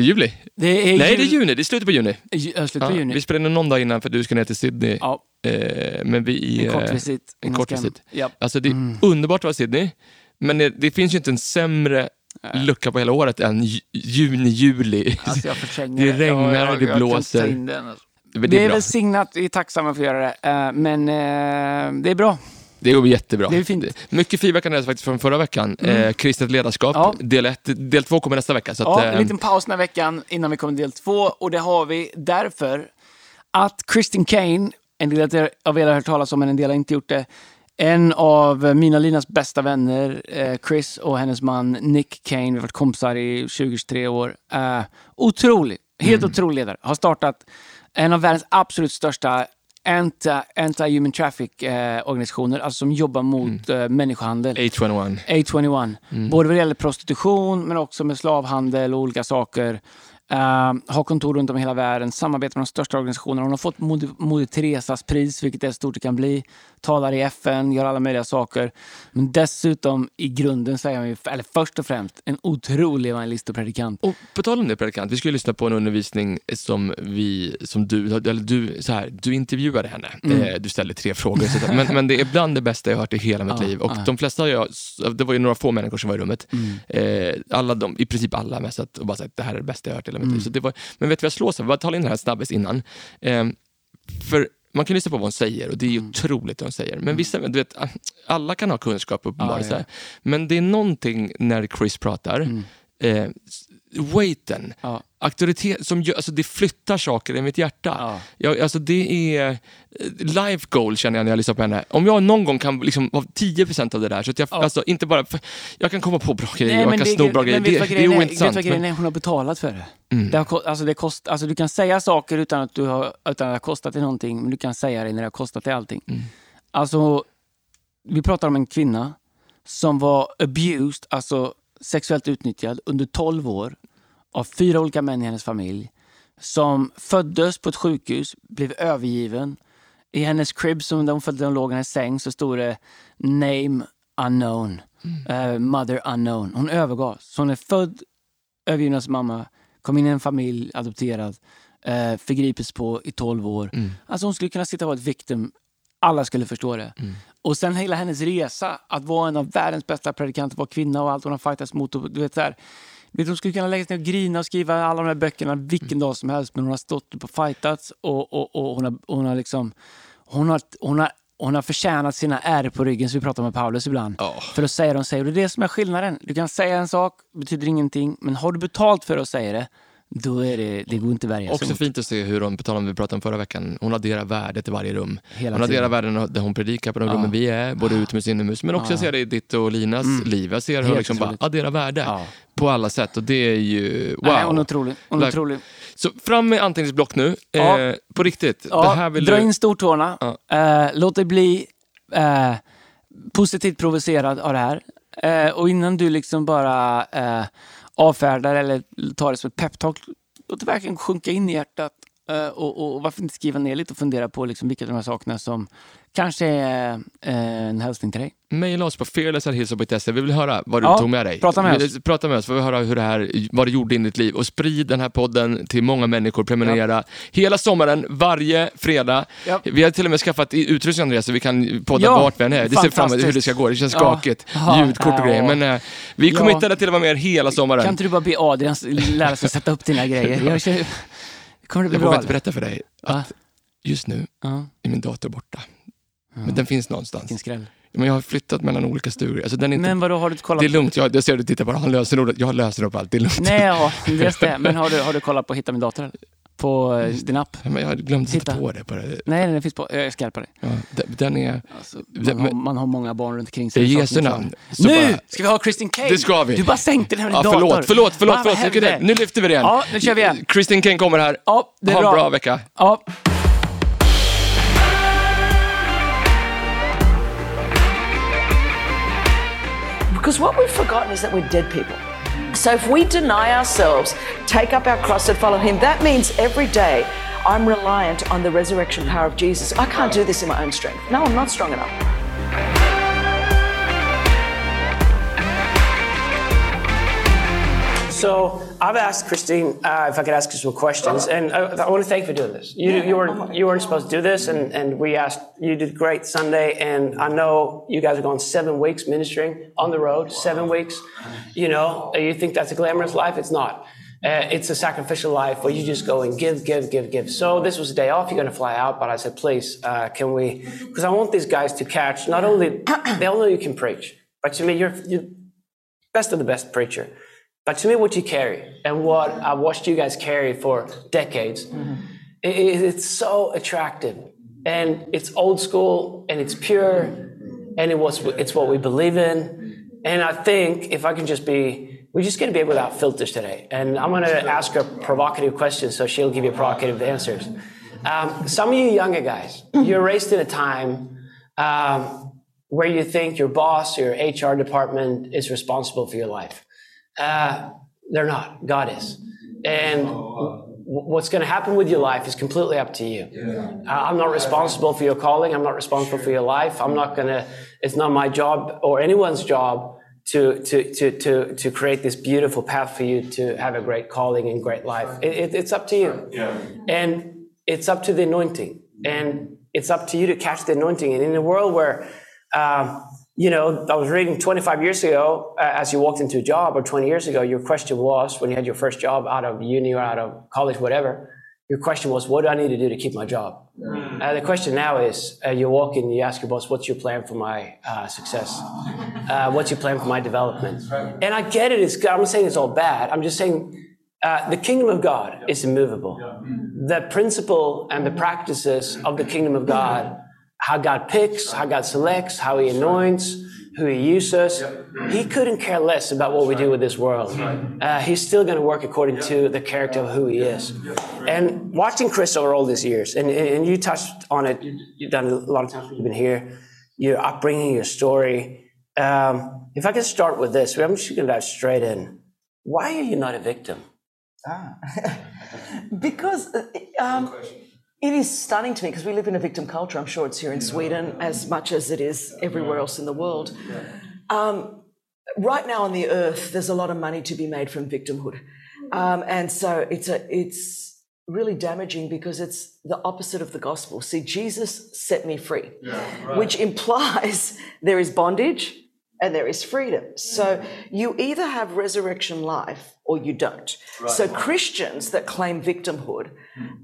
Det är juli. Det är Nej, jul- det är juni. Det är slutet på juni. Ju- Slutet på Ja, juni. vi spelar in någon dag innan för du ska ner till Sydney. Ja, Eh, men vi... en kort eh, visit. en kort visit. Ja. Alltså det är underbart att vara i Sydney, men det, det finns ju inte en sämre lucka på hela året än ju- juni, juli. Alltså Det regnar, jag- det jag blåser. in den, alltså. Men Det det är är bra. välsignat, vi är tacksamma för att göra det. Eh, Men eh, det är bra. Det går jättebra. Det är fint. Mm. Mycket feedback kan faktiskt från förra veckan. Eh, kristet ledarskap, Ja. del, ett, del två kommer nästa vecka. Så Ja, att, en eh, liten paus den här veckan innan vi kommer till del två. Och det har vi därför att Kristin Kane, en del av er har hört talas om, men en del har inte gjort det. En av mina Linas bästa vänner, eh, Chris och hennes man Nick Kane, vi har varit kompisar i 20-23 år. Uh, otrolig, helt otrolig ledare. Har startat en av världens absolut största anti- anti-human traffic-organisationer, alltså som jobbar mot eh, människohandel. A21. A21. Både vad det gäller prostitution men också med slavhandel och olika saker. Uh, har kontor runt om i hela världen, samarbetar med de största organisationerna. Hon har fått Moder Teresas pris, vilket är stort det kan bli. Talar i FN, gör alla möjliga saker. Men dessutom i grunden så är hon ju, eller först och främst, en otrolig evangelist och predikant. Och på tal om det predikant, vi skulle lyssna på en undervisning som vi, som du, eller du, så här, du intervjuade henne. Mm. Eh, du ställde tre frågor. Så men, men det är bland det bästa jag har hört i hela mitt Ja, liv. Och ja. de flesta jag, det var ju några få människor som var i rummet. Mm. Eh, alla de, I princip alla messat och bara sagt det här är det bästa jag hört i hela mitt Mm. liv. Så det var, men vet du vad jag slås av? Bara tala in det här snabbis innan. Eh, för man kan lyssna på vad hon säger och det är Mm. otroligt det hon säger. Men vissa, du vet, alla kan ha kunskap uppenbarligen. Ja, ja. Men det är någonting när Chris pratar, Mm. eh, weighten, Ja. auktoritet, som gör, alltså det flyttar saker i mitt hjärta. Ja. Jag, alltså det är eh, life goal känner jag när jag lyssnar på henne. Om jag någon gång kan liksom ha 10% av det där, så att jag, Ja. alltså, inte bara, för, jag kan komma på bra grejer, Nej, jag kan det- sno bra grejer, det, vad det är grejen Vet du ointressant. vad grejen är? Hon har betalat för det. Mm. Det, har, alltså det kost, alltså du kan säga saker utan att, du har, utan att det har kostat dig någonting, men du kan säga det när det har kostat dig allting. Mm. Alltså, vi pratar om en kvinna som var abused, alltså sexuellt utnyttjad, under 12 år av fyra olika män i hennes familj. Som föddes på ett sjukhus, blev övergiven. I hennes crib, som föddes, där hon låg i hennes säng, så stod det name unknown. Eh, mother unknown. Hon övergavs. Så hon är född, övergiven av sin mamma, kom in i en familj, adopterad, uh, förgripits på i 12 år. Mm. Alltså hon skulle kunna sitta och vara ett victim. Alla skulle förstå det. Mm. Och sen hela hennes resa, att vara en av världens bästa predikanter, vara kvinna och allt hon har fightats mot. Och, du vet, så här, vet, hon skulle kunna lägga sig ner och grina och skriva alla de här böckerna vilken dag som helst, men hon har stått upp och fightats och, och, och hon, har, hon har liksom... Hon har, hon, har, hon har förtjänat sina ärr på ryggen, som vi pratar med Paulus ibland. Ja. För att säga det hon säger. Och det är det som är skillnaden. Du kan säga en sak, betyder ingenting, men har du betalt för att säga det, då är det, det går inte att värja Också fint att se hur hon, på tal om vi pratade om förra veckan, hon adderar värdet i varje rum. Hela hon adderar värden där hon predikar på de Ja. rummen vi är, både utomhus och inomhus. Men också Ja. jag ser det i ditt och Linas liv. Jag ser hur hon Helt liksom bara adderar värde Ja. på alla sätt och det är ju wow. Nej, hon är otrolig. Hon är otrolig. Så fram med anteckningsblock nu. Ja. Eh, på riktigt. Ja, det här vill dra du... in stortårna. Eh, låt dig bli eh, positivt provocerad av det här. Eh, och innan du liksom bara eh, avfärdar eller tar det som ett peptalk, låt det verkligen sjunka in i hjärtat. Eh, och, och varför inte skriva ner lite och fundera på liksom vilka av de här sakerna som kanske är eh, en hälsning till dig. Maila oss på fearlesshillsop.se. Vi vill höra vad du Ja, tog med dig. prata med oss. Prata med oss, får vi höra hur det här, vad det gjorde i ditt liv. Och sprid den här podden till många människor. Prenumerera hela sommaren, varje fredag. Ja. Vi har till och med skaffat utrustning Andreas, så vi kan podda Ja, vart vi än är. Det ser fram emot hur det ska gå. Det känns Ja. skakigt. Ja. Ljudkort och Ja. grejer. Men eh, vi Ja. committade till att vara med er hela sommaren. Kan inte du bara be Adrian lära sig sätta upp dina grejer? Kommer det bli Jag vågar inte berätta för dig att just nu Ja, är min dator borta. Men den finns någonstans. vilken skräll. Men jag har flyttat mellan olika stugor. Alltså, den är inte... Men vadå, har du kollat? Det är lugnt, jag, jag ser att du tittar på det. Han löser nog Jag löser upp allt, det är lugnt. Nej, ja, just det. Men har du, har du kollat på Hitta min dator? eller? På eh, din app? Men jag glömde sätta Titta. på det. På det. Nej, den finns på... Jag ska hjälpa dig. Ja, den- den är... Alltså, Det- man, har, man har många barn runt omkring I sig. Jesu Saker namn. Nu bara- ska vi ha Kristin Kane! Det ska vi. Du bara sänkte den här Ja, förlåt, dator. förlåt, förlåt. Förlåt. hände? Nu lyfter vi det igen. Ja, nu kör vi igen. Kristin King kommer här. Ja, det är ha bra. en bra vecka. Ja. Because what we've forgotten is that we're dead people. So if we deny ourselves, take up our cross and follow Him, that means every day I'm reliant on the resurrection power of Jesus. I can't do this in my own strength. No, I'm not strong enough. So I've asked Christine uh, if I could ask you some questions, and I, I want to thank you for doing this. You, you weren't you weren't supposed to do this, and, and we asked you did great Sunday, and I know you guys are going seven weeks ministering on the road, seven weeks. You know, you think that's a glamorous life? It's not. Uh, it's a sacrificial life where you just go and give, give, give, give. So this was a day off. You're going to fly out, but I said, please, uh, can we? Because I want these guys to catch. Not only they all know you can preach, but to me, you're, you're best of the best preacher. But to me, what you carry and what I watched you guys carry for decades, mm-hmm. it, it's so attractive, and it's old school, and it's pure, and it was it's what we believe in. And I think if I can just be we're just going to be without filters today. And I'm going to ask her provocative questions so she'll give you provocative answers. Um, some of you younger guys, you're raised in a time um, where you think your boss, your HR department is responsible for your life. Uh, they're not. God is. And what's going to happen with your life is completely up to you. Uh, I'm not responsible for your calling. I'm not responsible for your life. I'm not going to, it's not my job or anyone's job to, to, to, to, to create this beautiful path for you to have a great calling and great life. It, it, it's up to you. Yeah. And it's up to the anointing. And it's up to you to catch the anointing. And in a world where, um, you know, I was reading 25 years ago, uh, as you walked into a job, or 20 years ago, your question was when you had your first job out of uni or out of college, whatever, your question was, what do I need to do to keep my job? Mm. Uh, the question now is, uh, you walk in, you ask your boss, what's your plan for my uh, success? Uh, what's your plan for my development? And I get it, it's, I'm not saying it's all bad. I'm just saying uh, the kingdom of God is immovable. The principle and the practices of the kingdom of God, how God picks, how God selects, how he anoints, who he uses. He couldn't care less about what we do with this world. Uh, he's still going to work according to the character of who he is. And watching Chris over all these years, and, and you touched on it, you've done a lot of times you've been here, your upbringing, your story. Um, if I can start with this, I'm just going to dive straight in. Why are you not a victim? Ah. because uh, um, it is stunning to me because we live in a victim culture. I'm sure it's here in Sweden as much as it is everywhere else in the world. Um, right now on the earth, there's a lot of money to be made from victimhood, um, and so it's a it's really damaging because it's the opposite of the gospel. See, Jesus set me free, yeah, right. which implies there is bondage and there is freedom. So you either have resurrection life or you don't. Right. So Christians that claim victimhood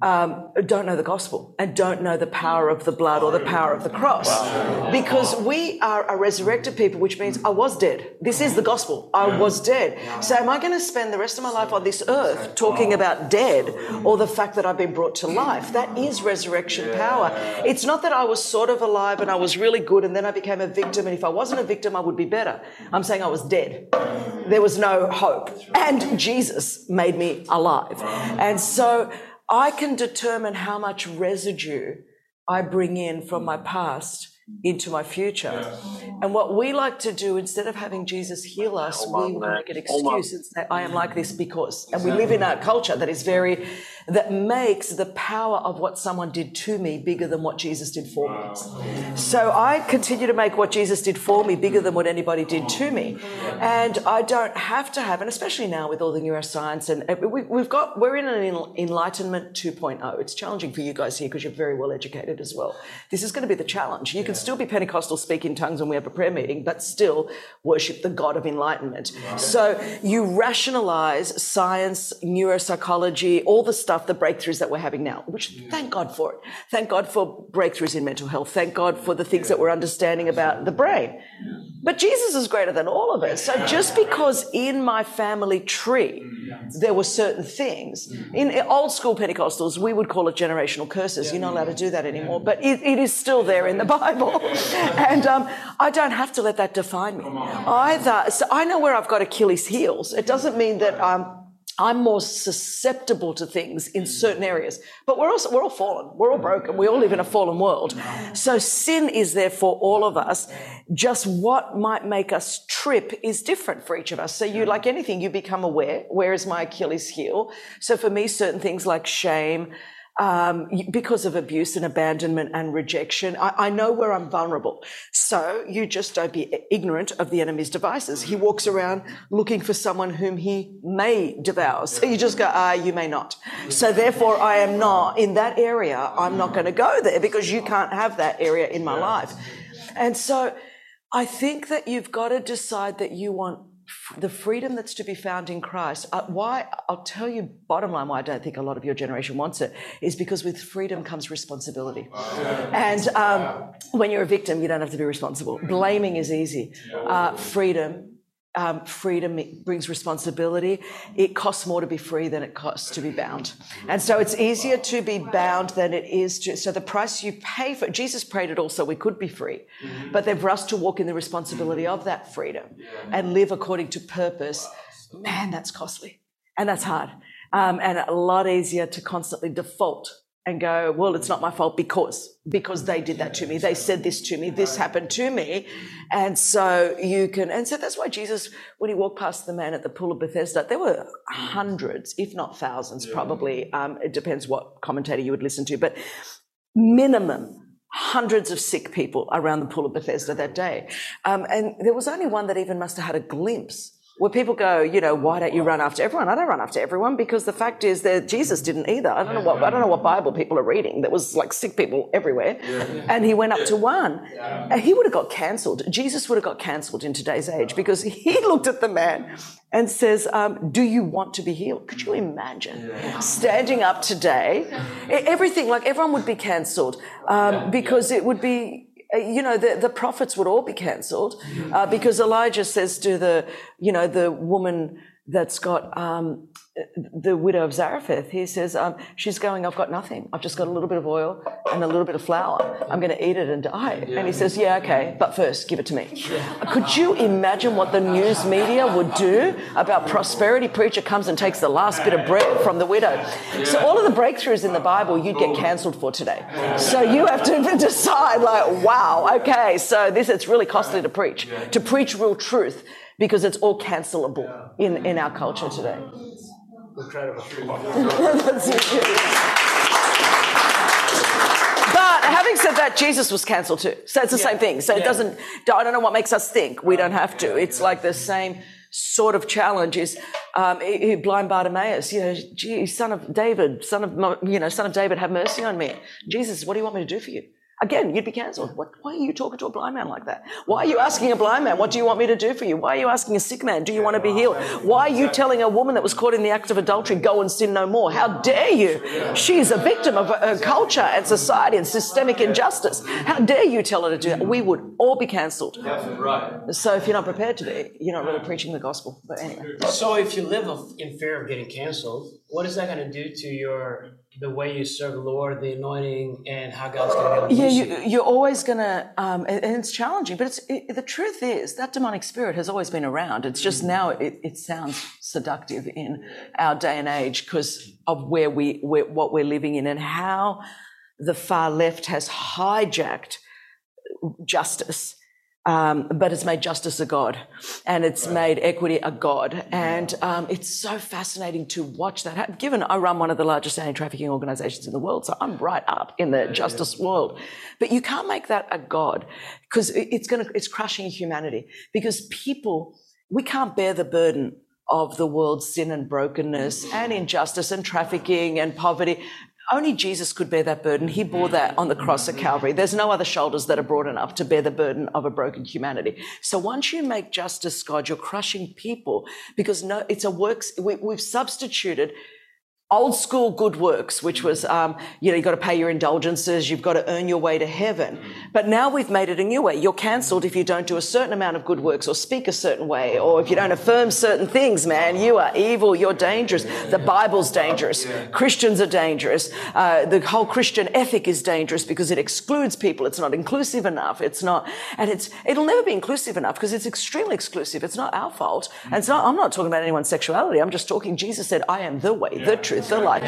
um, don't know the gospel and don't know the power of the blood or the power of the cross. Wow. Because we are a resurrected people, which means I was dead. This is the gospel. I was dead. So am I going to spend the rest of my life on this earth talking about dead or the fact that I've been brought to life? That is resurrection power. It's not that I was sort of alive and I was really good and then I became a victim. And if I wasn't a victim, I would be better. I'm saying I was dead. There was no hope. And Jesus made me alive. And so I can determine how much residue I bring in from my past into my future. And what we like to do, instead of having Jesus heal us, we make an excuse and say, I am like this because. And we live in a culture that is very, that makes the power of what someone did to me bigger than what Jesus did for me. So I continue to make what Jesus did for me bigger than what anybody did to me. And I don't have to have, and especially now with all the neuroscience, and uh, we've got, we're in an enlightenment 2.0. It's challenging for you guys here because you're very well educated as well. This is going to be the challenge. You can still be Pentecostal, speak in tongues when we have a prayer meeting, but still worship the God of enlightenment. So you rationalize science, neuropsychology, all the stuff, the breakthroughs that we're having now, which thank God for it. Thank God for breakthroughs in mental health. Thank God for the things that we're understanding about the brain. But Jesus is greater than all of us. So just because in my family tree there were certain things, in old school Pentecostals, we would call it generational curses. You're not allowed to do that anymore, but it, it is still there in the Bible. and um, I don't have to let that define me either. So I know where I've got Achilles' heels. It doesn't mean that um, I'm more susceptible to things in mm. certain areas. But we're also, we're all fallen. We're all broken. We all live in a fallen world. So sin is there for all of us. Just what might make us trip is different for each of us. So you, like anything, you become aware. Where is my Achilles heel? So for me, certain things like shame, um, because of abuse and abandonment and rejection. I, I, know where I'm vulnerable. So you just don't be ignorant of the enemy's devices. He walks around looking for someone whom he may devour. So you just go, ah, you may not. So therefore, I am not in that area. I'm not going to go there because you can't have that area in my life. And so I think that you've got to decide that you want the freedom that's to be found in Christ. Uh, why, I'll tell you, bottom line, why I don't think a lot of your generation wants it, is because with freedom comes responsibility. And um, when you're a victim, you don't have to be responsible. Blaming is easy. Uh, freedom um, freedom brings responsibility. It costs more to be free than it costs to be bound. And so it's easier to be bound than it is to. So the price you pay for, Jesus prayed it also, we could be free. But then for us to walk in the responsibility of that freedom and live according to purpose, man, that's costly. And that's hard. Um, and a lot easier to constantly default and go, well, it's not my fault because, because they did that to me. They said this to me. This happened to me. And so you can, and so that's why Jesus, when he walked past the man at the pool of Bethesda, there were hundreds, if not thousands, probably. Um, it depends what commentator you would listen to, but minimum hundreds of sick people around the pool of Bethesda that day. Um, and there was only one that even must have had a glimpse where people go, you know, why don't you run after everyone? I don't run after everyone because the fact is that Jesus didn't either. I don't know what I don't know what Bible people are reading. There was like sick people everywhere, and he went up to one. And he would have got cancelled. Jesus would have got cancelled in today's age because he looked at the man and says, um, "Do you want to be healed?" Could you imagine standing up today? Everything like everyone would be cancelled um, because it would be you know, the, the prophets would all be cancelled uh, because Elijah says to the, you know, the woman that's got um, the widow of Zarephath, he says, um, she's going, I've got nothing. I've just got a little bit of oil and a little bit of flour. I'm going to eat it and die. Yeah. And he says, yeah, okay, but first give it to me. Yeah. Could you imagine what the news media would do about prosperity preacher comes and takes the last bit of bread from the widow? Yeah. So all of the breakthroughs in the Bible you'd get cancelled for today. So you have to decide like, wow, okay, so this, it's really costly to preach, to preach real truth because it's all cancelable in, in our culture today. Incredible. but having said that, Jesus was cancelled too. So it's the yeah. same thing. So it doesn't, I don't know what makes us think we don't have to. It's like the same sort of challenge is um, blind Bartimaeus, you know, gee, son of David, son of, you know, son of David, have mercy on me. Jesus, what do you want me to do for you? Again, you'd be cancelled. What, why are you talking to a blind man like that? Why are you asking a blind man, what do you want me to do for you? Why are you asking a sick man, do you want to be healed? Why are you telling a woman that was caught in the act of adultery, go and sin no more? How dare you? She is a victim of a, culture and society and systemic injustice. How dare you tell her to do that? We would all be cancelled. Right. So if you're not prepared to be, you're not really preaching the gospel. But anyway. So if you live in fear of getting cancelled, what is that going to do to your the way you serve the Lord, the anointing, and how God's going to Yeah, you, you're always going to, um, and, it's challenging. But it's it, the truth is that demonic spirit has always been around. It's just now it, it sounds seductive in our day and age because of where we where, what we're living in and how the far left has hijacked justice um, but it's made justice a god and it's made equity a god. And um, it's so fascinating to watch that happen. Given I run one of the largest anti trafficking organizations in the world, so I'm right up in the justice world. But you can't make that a god because it's going to, it's crushing humanity because people, we can't bear the burden of the world's sin and brokenness and injustice and trafficking and poverty. Only Jesus could bear that burden. He bore that on the cross at Calvary. There's no other shoulders that are broad enough to bear the burden of a broken humanity. So once you make justice God, you're crushing people because no, it's a works. We, we've substituted old school good works, which was, um, you know, you've got to pay your indulgences, you've got to earn your way to heaven. But now we've made it a new way. You're cancelled if you don't do a certain amount of good works or speak a certain way, or if you don't affirm certain things, man. You are evil, you're dangerous. The Bible's dangerous. Christians are dangerous. Uh, the whole Christian ethic is dangerous because it excludes people. It's not inclusive enough. It's not, and it's, it'll never be inclusive enough because it's extremely exclusive. It's not our fault. And it's not, I'm not talking about anyone's sexuality. I'm just talking, Jesus said, I am the way, the truth, truth, the light.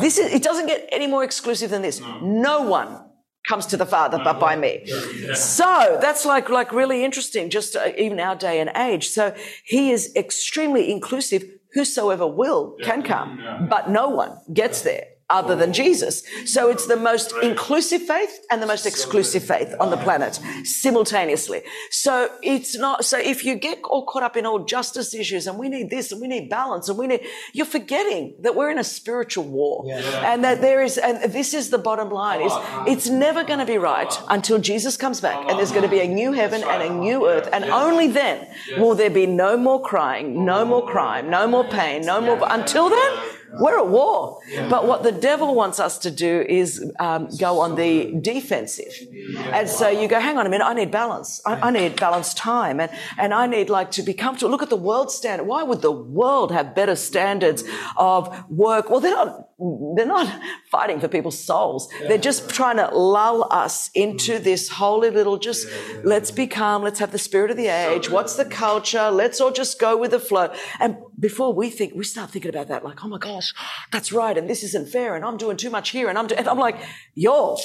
This is, it doesn't get any more exclusive than this. No one comes to the Father but by me. So that's like, like really interesting, just uh, even our day and age. So he is extremely inclusive. Whosoever will can come, but no one gets there other than Jesus. So it's the most inclusive faith and the most exclusive faith on the planet simultaneously. So it's not, so if you get all caught up in all justice issues and we need this and we need balance and we need, you're forgetting that we're in a spiritual war and that there is, and this is the bottom line is it's never going to be right until Jesus comes back and there's going to be a new heaven and a new earth. And only then will there be no more crying, no more crime, no more pain, no more, until then, we're at war. But what the devil wants us to do is um, go on the defensive. And so you go, hang on a minute, I need balance. I, I, need balanced time. And, and I need like to be comfortable. Look at the world standard. Why would the world have better standards of work? Well, they're not, they're not fighting for people's souls. They're just trying to lull us into this holy little just, let's be calm. Let's have the spirit of the age. What's the culture? Let's all just go with the flow. And before we think, we start thinking about that like, oh my gosh, that's right. And this isn't fair. And I'm doing too much here. And I'm, do-. and I'm like, yo,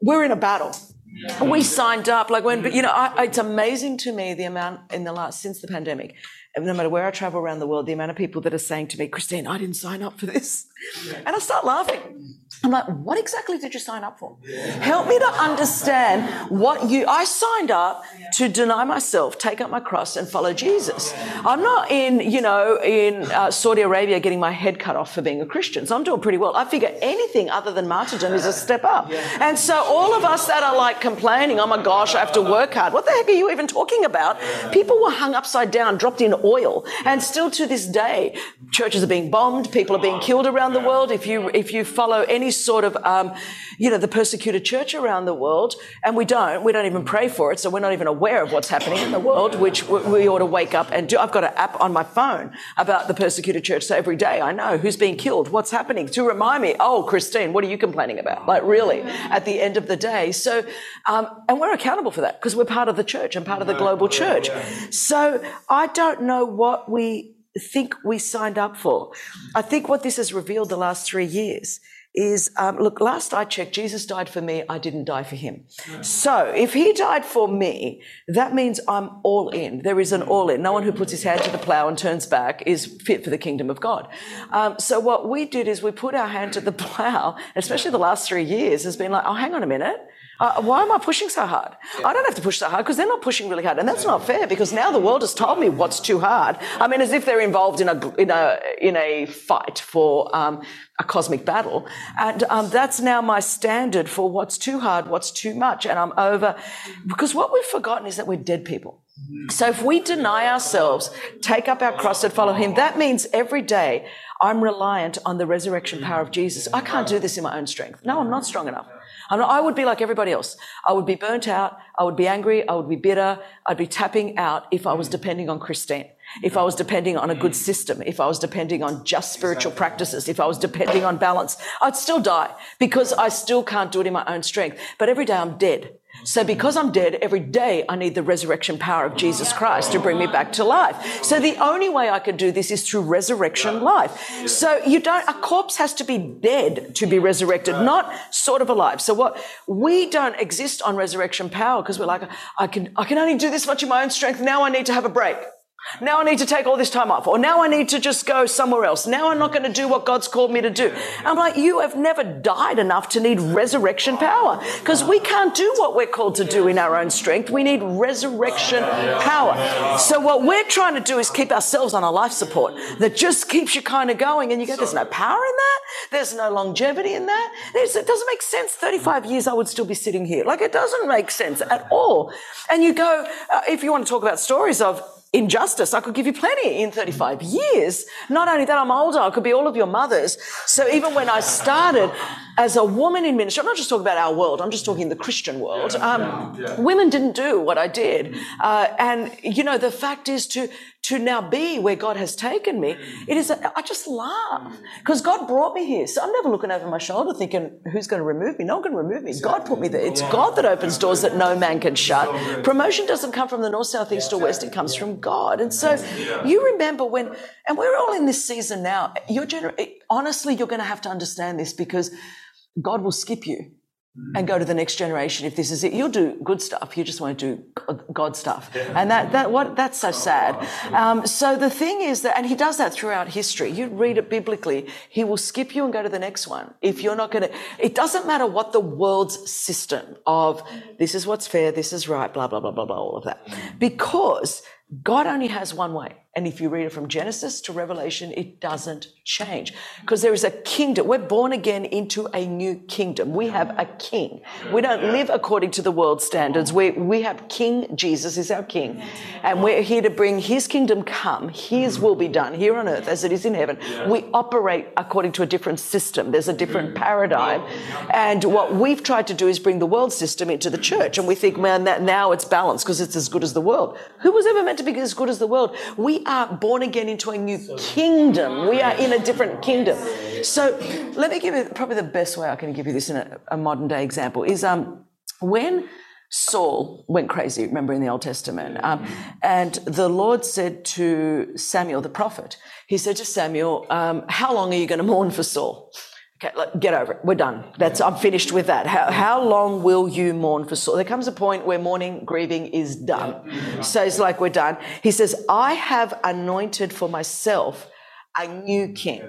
we're in a battle. Yeah. We signed up like when, but you know, I, it's amazing to me the amount in the last, since the pandemic, no matter where I travel around the world, the amount of people that are saying to me, Christine, I didn't sign up for this. And I start laughing. I'm like, what exactly did you sign up for? Help me to understand what you, I signed up to deny myself, take up my cross and follow Jesus. I'm not in, you know, in uh, Saudi Arabia getting my head cut off for being a Christian. So I'm doing pretty well. I figure anything other than martyrdom is a step up. And so all of us that are like complaining, oh my gosh, I have to work hard. What the heck are you even talking about? People were hung upside down, dropped in oil. And still to this day, churches are being bombed. People are being killed around the world. If you, if you follow any sort of, um, you know, the persecuted church around the world, and we don't, we don't even pray for it, so we're not even aware of what's happening in the world, which we ought to wake up and do. I've got an app on my phone about the persecuted church, so every day I know who's being killed, what's happening, to remind me, oh, Christine, what are you complaining about? Like, really, at the end of the day. So, um, and we're accountable for that because we're part of the church and part of the global church. So I don't know what we think we signed up for. I think what this has revealed the last three years is um, look, last I checked, Jesus died for me, I didn't die for him. So if he died for me, that means I'm all in. There is an all in. No one who puts his hand to the plow and turns back is fit for the kingdom of God. Um, so what we did is we put our hand to the plow, especially the last three years, has been like, oh, hang on a minute. Uh, why am I pushing so hard? I don't have to push so hard because they're not pushing really hard. And that's not fair because now the world has told me what's too hard. I mean, as if they're involved in a, in a, in a fight for, um, a cosmic battle. And um, that's now my standard for what's too hard, what's too much. And I'm over because what we've forgotten is that we're dead people. So if we deny ourselves, take up our cross and follow him, that means every day I'm reliant on the resurrection power of Jesus. I can't do this in my own strength. No, I'm not strong enough. I would be like everybody else. I would be burnt out. I would be angry. I would be bitter. I'd be tapping out if I was mm. depending on Christine. If I was depending on a good mm. system, if I was depending on just spiritual practices, if I was depending on balance, I'd still die because I still can't do it in my own strength. But every day I'm dead. So because I'm dead, every day I need the resurrection power of Jesus Christ to bring me back to life. So the only way I can do this is through resurrection life. So you don't, a corpse has to be dead to be resurrected, not sort of alive. So what, we don't exist on resurrection power because we're like, I can, I can only do this much in my own strength. Now I need to have a break. Now I need to take all this time off, or now I need to just go somewhere else. Now I'm not going to do what God's called me to do. I'm like, you have never died enough to need resurrection power because we can't do what we're called to do in our own strength. We need resurrection power. So what we're trying to do is keep ourselves on a life support that just keeps you kind of going. And you go, there's no power in that. There's no longevity in that. There's, it doesn't make sense. 35 years, I would still be sitting here. Like it doesn't make sense at all. And you go, uh, if you want to talk about stories of, injustice. I could give you plenty in 35 years. Not only that, I'm older. I could be all of your mothers. So even when I started as a woman in ministry, I'm not just talking about our world. I'm just talking the Christian world. Um, women didn't do what I did. Uh, and, you know, the fact is to, to now be where God has taken me, it is, a, I just laugh because God brought me here. So I'm never looking over my shoulder thinking, who's going to remove me? No one can remove me. God put me there. It's God that opens doors that no man can shut. Promotion doesn't come from the north, south, east, or west. It comes from God. And so you remember when, and we're all in this season now. You're gener- honestly, you're going to have to understand this because God will skip you and go to the next generation if this is it. You'll do good stuff. You just won't do God stuff. And that, that, what, that's so sad. Um, so the thing is that, and he does that throughout history. You read it biblically. He will skip you and go to the next one. If you're not going to, it doesn't matter what the world's system of this is what's fair, this is right, blah, blah, blah, blah, blah, all of that. Because God only has one way. And if you read it from Genesis to Revelation, it doesn't change because there is a kingdom. We're born again into a new kingdom. We have a king. We don't live according to the world standards. We, we have King Jesus is our king. And we're here to bring his kingdom come. His will be done here on earth as it is in heaven. We operate according to a different system. There's a different mm. paradigm. And what we've tried to do is bring the world system into the church. And we think, man, that now it's balanced because it's as good as the world. Who was ever meant to be as good as the world? We are born again into a new kingdom. We are in a different kingdom. So let me give you probably the best way I can give you this in a, a modern day example is um, when Saul went crazy, remember in the Old Testament, um, and the Lord said to Samuel the prophet, He said to Samuel, um, How long are you going to mourn for Saul? Okay, get over it. We're done. That's I'm finished with that. How, how long will you mourn for Saul? There comes a point where mourning, grieving is done. So it's like we're done. He says, I have anointed for myself a new king.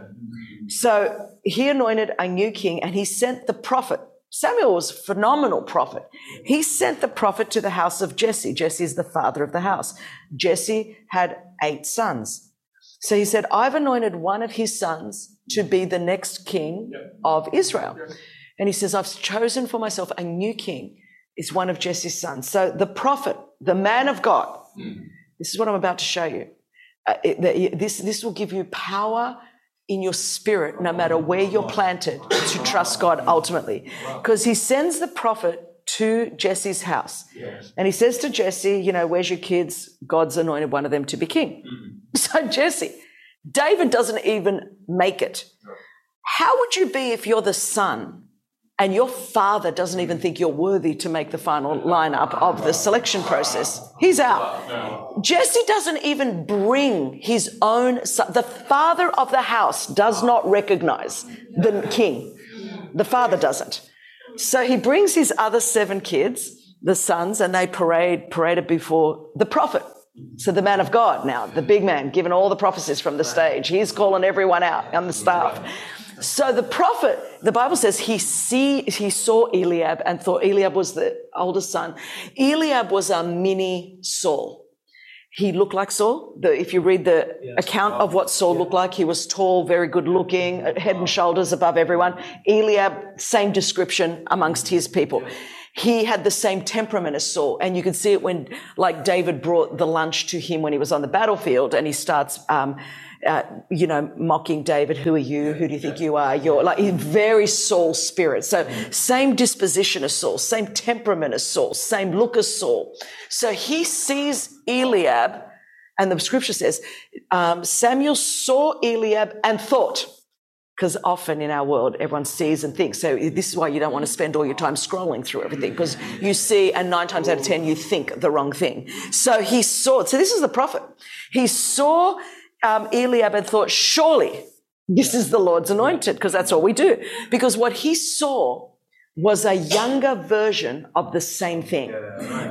So he anointed a new king and he sent the prophet. Samuel was a phenomenal prophet. He sent the prophet to the house of Jesse. Jesse is the father of the house. Jesse had eight sons. So he said, I've anointed one of his sons to be the next king of Israel. And he says, I've chosen for myself a new king. Is one of Jesse's sons. So the prophet, the man of God, this is what I'm about to show you. Uh, it, this, this will give you power in your spirit, no matter where you're planted, to trust God ultimately. Because he sends the prophet to Jesse's house. And he says to Jesse, You know, where's your kids? God's anointed one of them to be king. So Jesse, David doesn't even make it. How would you be if you're the son and your father doesn't even think you're worthy to make the final lineup of the selection process? He's out. Jesse doesn't even bring his own son. The father of the house does not recognize the king. The father doesn't. So he brings his other seven kids, the sons, and they parade paraded before the prophet. So the man of God now, the big man, given all the prophecies from the stage, he's calling everyone out on the staff. So the prophet, the Bible says he see he saw Eliab and thought Eliab was the oldest son. Eliab was a mini Saul. He looked like Saul. The, if you read the yes. account of what Saul yeah. looked like, he was tall, very good looking, head and shoulders above everyone. Eliab, same description amongst his people. Yeah he had the same temperament as Saul. And you can see it when, like, David brought the lunch to him when he was on the battlefield and he starts, um, uh, you know, mocking David. Who are you? Who do you think you are? You're like very Saul spirit. So same disposition as Saul, same temperament as Saul, same look as Saul. So he sees Eliab, and the scripture says um, Samuel saw Eliab and thought because often in our world everyone sees and thinks so this is why you don't want to spend all your time scrolling through everything because you see and nine times out of ten you think the wrong thing. So he saw so this is the prophet. He saw um, eliab and thought surely this is the lord's anointed because that's all we do. Because what he saw was a younger version of the same thing.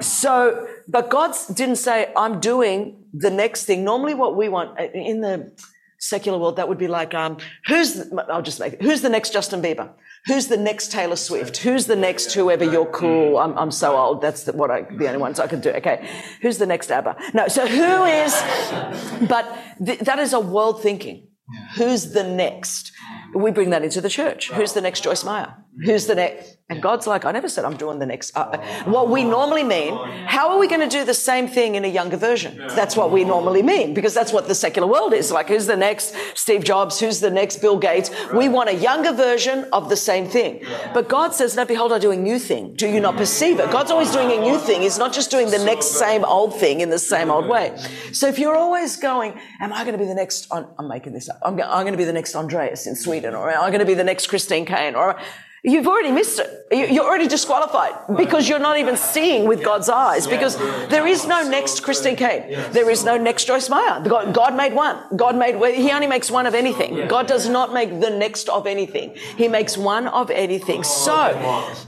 So but god didn't say i'm doing the next thing. Normally what we want in the secular world, that would be like, um, who's, the, I'll just make it, who's the next Justin Bieber? Who's the next Taylor Swift? Who's the next whoever you're cool? I'm, I'm so old. That's the, what I, the only ones I can do. Okay. Who's the next ABBA? No. So who is, but th- that is a world thinking. Who's the next? We bring that into the church. Who's the next Joyce Meyer? Who's the next? And God's like, I never said I'm doing the next. Uh, what we normally mean, how are we going to do the same thing in a younger version? That's what we normally mean because that's what the secular world is. Like, who's the next Steve Jobs? Who's the next Bill Gates? We want a younger version of the same thing. But God says, no, behold, I do a new thing. Do you not perceive it? God's always doing a new thing. He's not just doing the next same old thing in the same old way. So if you're always going, am I going to be the next, I'm making this up. I'm going to be the next Andreas in Sweden or I'm going to be the next Christine Caine, or You've already missed it. You- You're already disqualified because you're not even seeing with God's eyes. Because there is no next Christine Caine. There is no next Joyce Meyer. God, God made one. God made, He only makes one of anything. God does not make the next of anything. He makes one of anything. So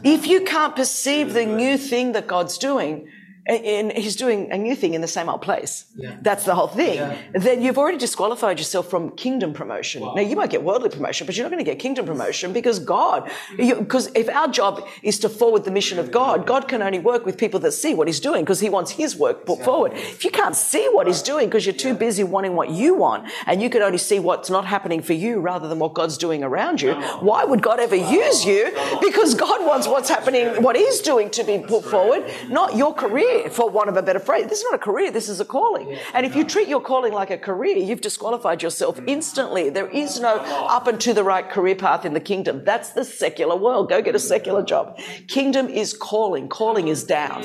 if you can't perceive the new thing that God's doing, and he's doing a new thing in the same old place. That's the whole thing. Then you've already disqualified yourself from kingdom promotion. Now you might get worldly promotion, but you're not going to get kingdom promotion because God, because if our job is to forward the mission of God, God can only work with people that see what he's doing because he wants his work put forward. If you can't see what he's doing because you're too busy wanting what you want and you can only see what's not happening for you rather than what God's doing around you, why would God ever use you? Because God wants what's happening, what he's doing to be put forward, not your career, for want of a better phrase. This is not a career, this is a calling. And if you treat your calling like a career, you've disqualified yourself instantly. There is no up and to the right career path in the kingdom. That's the secular world. Go get a secular job. Kingdom is calling. Calling is down.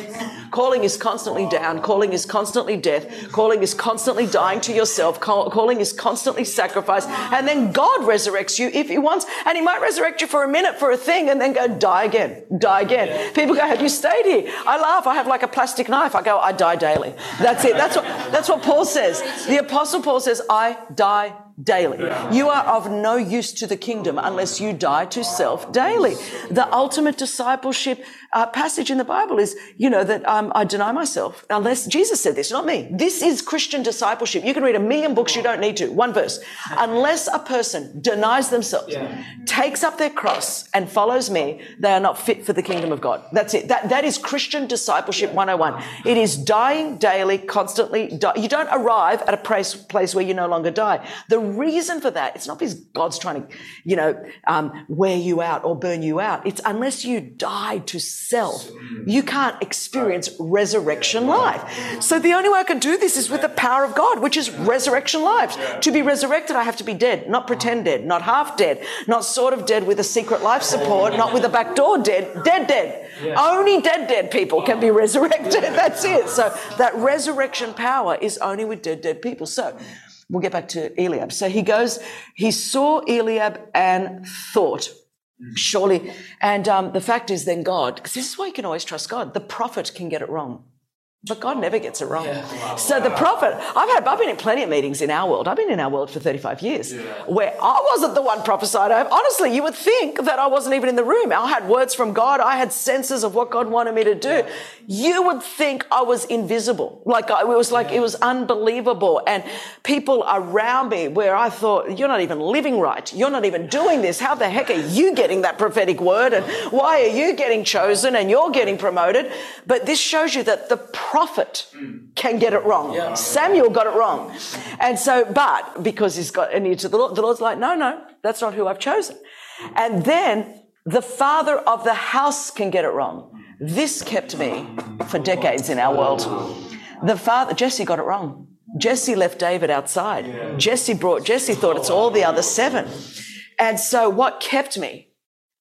Calling is constantly down. Calling is constantly death. Calling is constantly dying to yourself. Call- Calling is constantly sacrifice. And then God resurrects you if He wants. And He might resurrect you for a minute for a thing and then go die again, die again. People go, Have you stayed here? I laugh. I have like a plastic knife. I go, I die daily. That's it. That's what, that's what Paul says. The Apostle Paul says, I die daily. You are of no use to the kingdom unless you die to self daily. The ultimate discipleship uh, passage in the Bible is, you know, that um, I deny myself. Unless Jesus said this, not me. This is Christian discipleship. You can read a million books, you don't need to. One verse. Unless a person denies themselves, takes up their cross, and follows me, they are not fit for the kingdom of God. That's it. That, that is Christian discipleship 101. It is dying daily, constantly. Die. You don't arrive at a place, place where you no longer die. The reason for that, it's not because God's trying to, you know, um, wear you out or burn you out. It's unless you die to self, you can't experience resurrection life. So the only way I can do this is with the power of God, which is resurrection life. To be resurrected, I have to be dead, not pretend dead, not half dead, not sort of dead with a secret life support, not with a back door dead, dead, dead. Only dead, dead people can be resurrected. That's it. So that resurrection power is only with dead, dead people. So we'll get back to Eliab. So he goes, he saw Eliab and thought, surely. And um, the fact is, then God, because this is why you can always trust God, the prophet can get it wrong. But God never gets it wrong. So the prophet, I've had, I've been in plenty of meetings in our world. I've been in our world for 35 years where I wasn't the one prophesied over. Honestly, you would think that I wasn't even in the room. I had words from God. I had senses of what God wanted me to do. You would think I was invisible. Like I, it was like, it was unbelievable. And people around me where I thought, you're not even living right. You're not even doing this. How the heck are you getting that prophetic word? And why are you getting chosen and you're getting promoted? But this shows you that the prophet hmm. can get it wrong. Samuel got it wrong. And so, but because he's got an ear to the Lord, the Lord's like, no, no, that's not who I've chosen. And then the father of the house can get it wrong. This kept me for decades in our world. The father, Jesse got it wrong. Jesse left David outside. Jesse brought, Jesse thought it's all the other seven. And so what kept me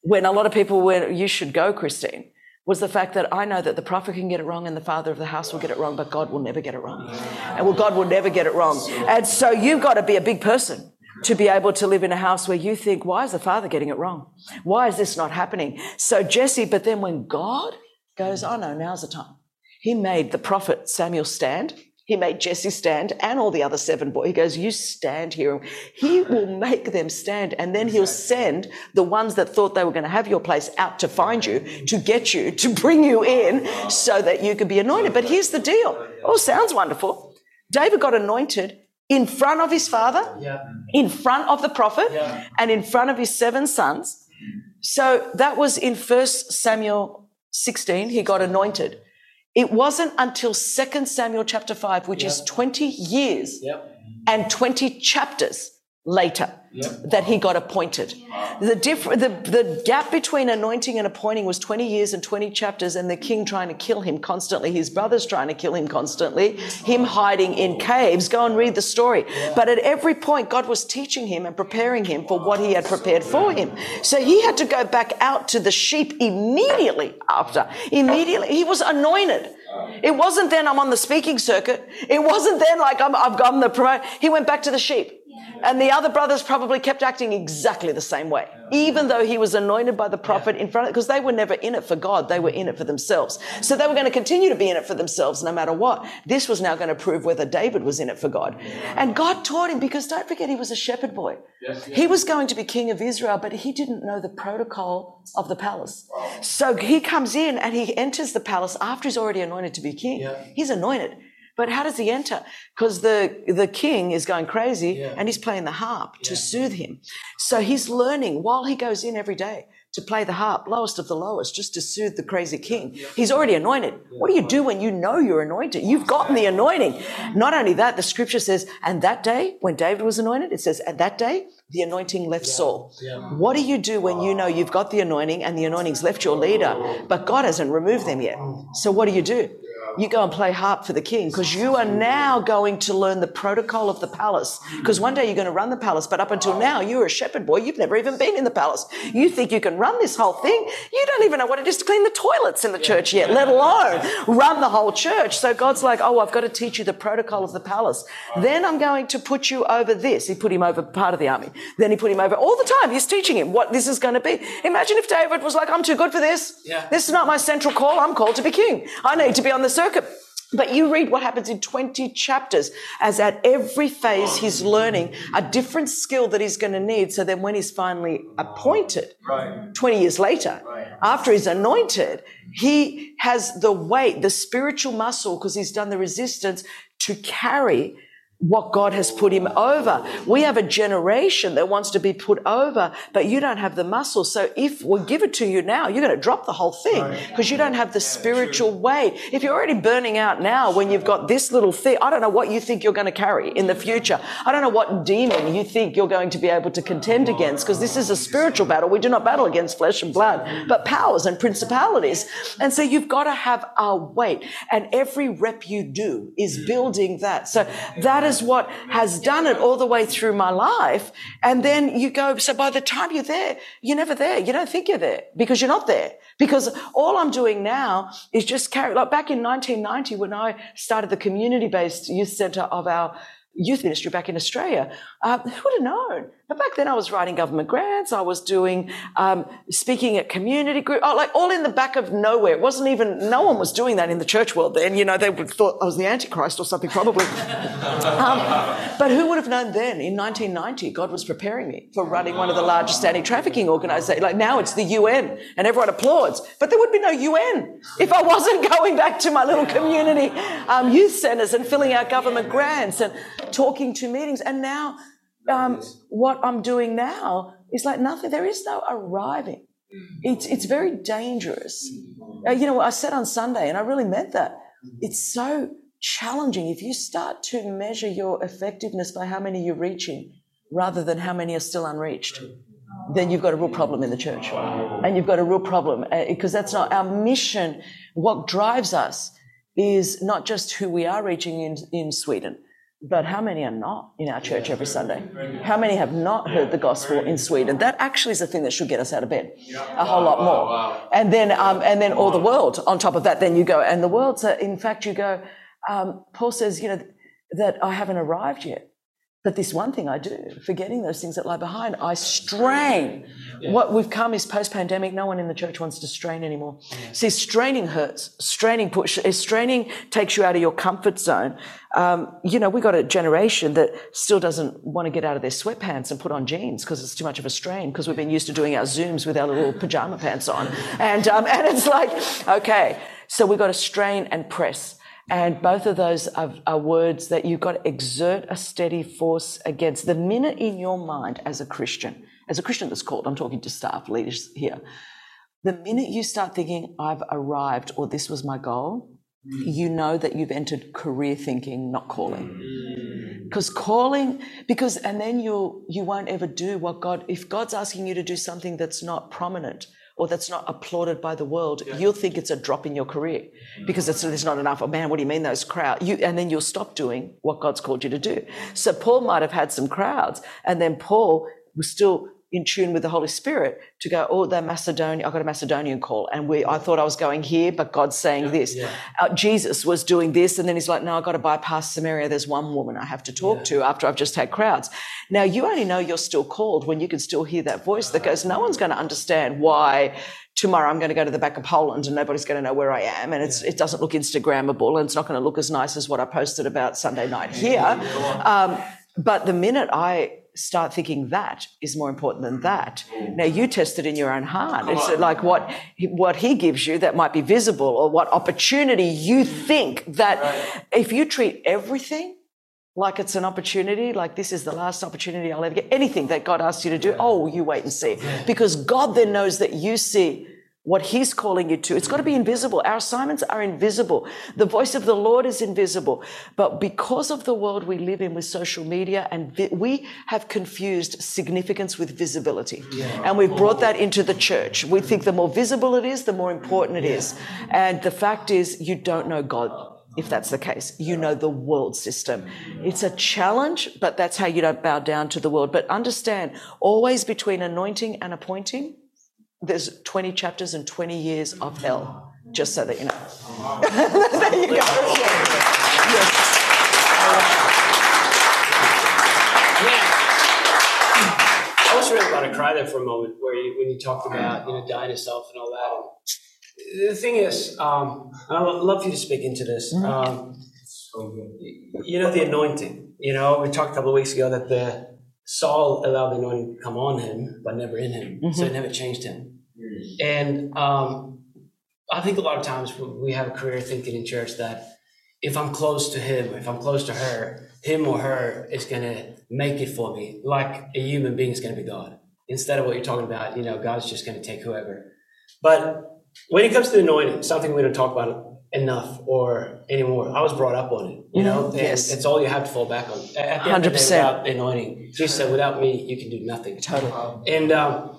when a lot of people went, you should go, Christine, was the fact that I know that the prophet can get it wrong and the father of the house will get it wrong, but God will never get it wrong. And well, God will never get it wrong. And so you've got to be a big person to be able to live in a house where you think, why is the father getting it wrong? Why is this not happening? So Jesse, but then when God goes, oh no, now's the time. He made the prophet Samuel stand. He made Jesse stand and all the other seven boys. He goes, you stand here. He will make them stand. And then he'll send the ones that thought they were going to have your place out to find you, to get you, to bring you in so that you could be anointed. But here's the deal. Oh, sounds wonderful. David got anointed in front of his father, in front of the prophet, and in front of his seven sons. So that was in First Samuel 16. He got anointed. It wasn't until 2 Samuel chapter 5, which is 20 years and 20 chapters later that he got appointed. The, diff- the, the gap between anointing and appointing was 20 years and 20 chapters, and the king trying to kill him constantly, his brothers trying to kill him constantly, him hiding in caves. Go and read the story. But at every point, God was teaching him and preparing him for what he had prepared for him. So he had to go back out to the sheep immediately after. Immediately. He was anointed. It wasn't then I'm on the speaking circuit. It wasn't then like I'm, I've gone the promote. He went back to the sheep. And the other brothers probably kept acting exactly the same way, even though he was anointed by the prophet in front of, because they were never in it for God. They were in it for themselves. So they were going to continue to be in it for themselves no matter what. This was now going to prove whether David was in it for God. And God taught him because don't forget he was a shepherd boy. He was going to be king of Israel, but he didn't know the protocol of the palace. So he comes in and he enters the palace after he's already anointed to be king. He's anointed. But how does he enter? Because the, the king is going crazy and he's playing the harp to soothe him. So he's learning while he goes in every day to play the harp, lowest of the lowest, just to soothe the crazy king. He's already anointed. What do you do when you know you're anointed? You've gotten the anointing. Not only that, the scripture says, and that day, when David was anointed, it says, at that day, the anointing left Saul. What do you do when you know you've got the anointing and the anointing's left your leader, but God hasn't removed them yet? Oh. So what do you do? You go and play harp for the king because you are now going to learn the protocol of the palace. Because one day you're going to run the palace, but up until now, you're a shepherd boy. You've never even been in the palace. You think you can run this whole thing. You don't even know what it is to clean the toilets in the church yet, let alone run the whole church. So God's like, oh, I've got to teach you the protocol of the palace. Then I'm going to put you over this. He put him over part of the army. Then he put him over all the time. He's teaching him what this is going to be. Imagine if David was like, I'm too good for this. This is not my central call. I'm called to be king. I need to be on the circuit. But you read what happens in 20 chapters as at every phase he's learning a different skill that he's going to need. So then when he's finally appointed, 20 years later, after he's anointed, he has the weight, the spiritual muscle, because he's done the resistance to carry what God has put him over. We have a generation that wants to be put over, but you don't have the muscle. So if we give it to you now, you're going to drop the whole thing because you don't have the spiritual weight. If you're already burning out now when you've got this little thing, I don't know what you think you're going to carry in the future. I don't know what demon you think you're going to be able to contend against because this is a spiritual battle. We do not battle against flesh and blood, but powers and principalities. And so you've got to have a weight and every rep you do is building that. So that is what has done it all the way through my life. And then you go, so by the time you're there, you're never there. You don't think you're there because you're not there. Because all I'm doing now is just carry, like back in 1990 when I started the community based youth center of our youth ministry back in Australia. Uh, who would have known? But back then I was writing government grants. I was doing, um, speaking at community group, oh, like all in the back of nowhere. It wasn't even, no one was doing that in the church world then. You know, they would thought I was the Antichrist or something probably. um, but who would have known then in 1990 God was preparing me for running one of the largest anti-trafficking organizations. Like now it's the UN and everyone applauds, but there would be no UN if I wasn't going back to my little community um, youth centers and filling out government grants and talking to meetings. And now um, what I'm doing now is like nothing. There is no arriving. It's it's very dangerous. Uh, you know, I said on Sunday, and I really meant that. It's so challenging if you start to measure your effectiveness by how many you're reaching, rather than how many are still unreached. Then you've got a real problem in the church, and you've got a real problem because uh, that's not our mission. What drives us is not just who we are reaching in in Sweden but how many are not in our church every Sunday? How many have not heard the gospel in Sweden? That actually is the thing that should get us out of bed a whole lot more. And then, um, and then all the world on top of that. Then you go, and the world. So in fact, you go. Um, Paul says, you know, that I haven't arrived yet. But this one thing I do, forgetting those things that lie behind, I strain. Yeah. What we've come is post pandemic, no one in the church wants to strain anymore. Yeah. See, straining hurts. Straining push, straining takes you out of your comfort zone. Um, you know, we got a generation that still doesn't want to get out of their sweatpants and put on jeans because it's too much of a strain because we've been used to doing our Zooms with our little pajama pants on. And, um, and it's like, okay, so we've got to strain and press. And both of those are, are, words that you've got to exert a steady force against. The minute in your mind as a Christian, as a Christian that's called, I'm talking to staff leaders here, the minute you start thinking, I've arrived or this was my goal, mm. you know that you've entered career thinking, not calling. Mm. Because calling, because, and then you'll, you won't ever do what God, if God's asking you to do something that's not prominent, or that's not applauded by the world, yeah. you'll think it's a drop in your career mm. because there's not enough. Oh man, what do you mean those crowds? You, and then you'll stop doing what God's called you to do. So Paul might have had some crowds and then Paul was still in tune with the Holy Spirit to go, oh, they're Macedonia. I got a Macedonian call, and we, I thought I was going here, but God's saying this. Uh, Jesus was doing this, and then he's like, no, I've got to bypass Samaria. There's one woman I have to talk to after I've just had crowds. Now you only know you're still called when you can still hear that voice that goes, no one's going to understand why tomorrow I'm going to go to the back of Poland and nobody's going to know where I am. And it's, it doesn't look Instagrammable and it's not going to look as nice as what I posted about Sunday night here. Um, but the minute I start thinking that is more important than mm. that. Now you test it in your own heart. It's like what what he gives you that might be visible or what opportunity you mm. think that if you treat everything like it's an opportunity, like this is the last opportunity I'll ever get, anything that God asks you to do, oh, you wait and see. Because God then knows that you see what He's calling you to. It's got to be invisible. Our assignments are invisible. The voice of the Lord is invisible. But because of the world we live in with social media, and vi- we have confused significance with visibility. And we've brought that into the church. We think the more visible it is, the more important it is. And the fact is, you don't know God if that's the case. You know the world system. It's a challenge, but that's how you don't bow down to the world. But understand, always between anointing and appointing, there's 20 chapters and 20 years of hell, just so that you know. there you go. Yes. I was really about to cry there for a moment, where you, when you talked about you know dying to self and all that. And the thing is, um, and I'd love for you to speak into this. Um, you know the anointing. You know we talked a couple of weeks ago that the Saul allowed the anointing to come on him, but never in him, so it never changed him. And um, I think a lot of times we have a career thinking in church that if I'm close to him, if I'm close to her, him or her is going to make it for me, like a human being is going to be God. Instead of what you're talking about, you know, God's just going to take whoever. But when it comes to anointing, something we don't talk about enough or anymore. I was brought up on it, you know, and yes. it's all you have to fall back on. At the end of the day, 100%. without anointing, Jesus said, without me, you can do nothing. Totally. And um,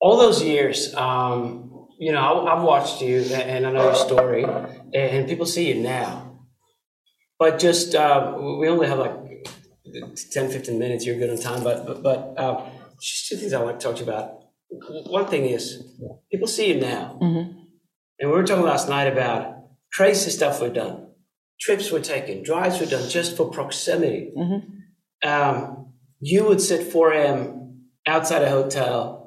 all those years, um, you know, I, I've watched you and- and I know your story, and, and people see you now. But just, uh, we only have like 10, 15 minutes. You're good on time. But, but, but uh, just two things I want to talk to you about. One thing is, people see you now. And we were talking last night about crazy stuff we've done. Trips were taken, drives were done just for proximity. Um, you would sit 4 a.m. outside a hotel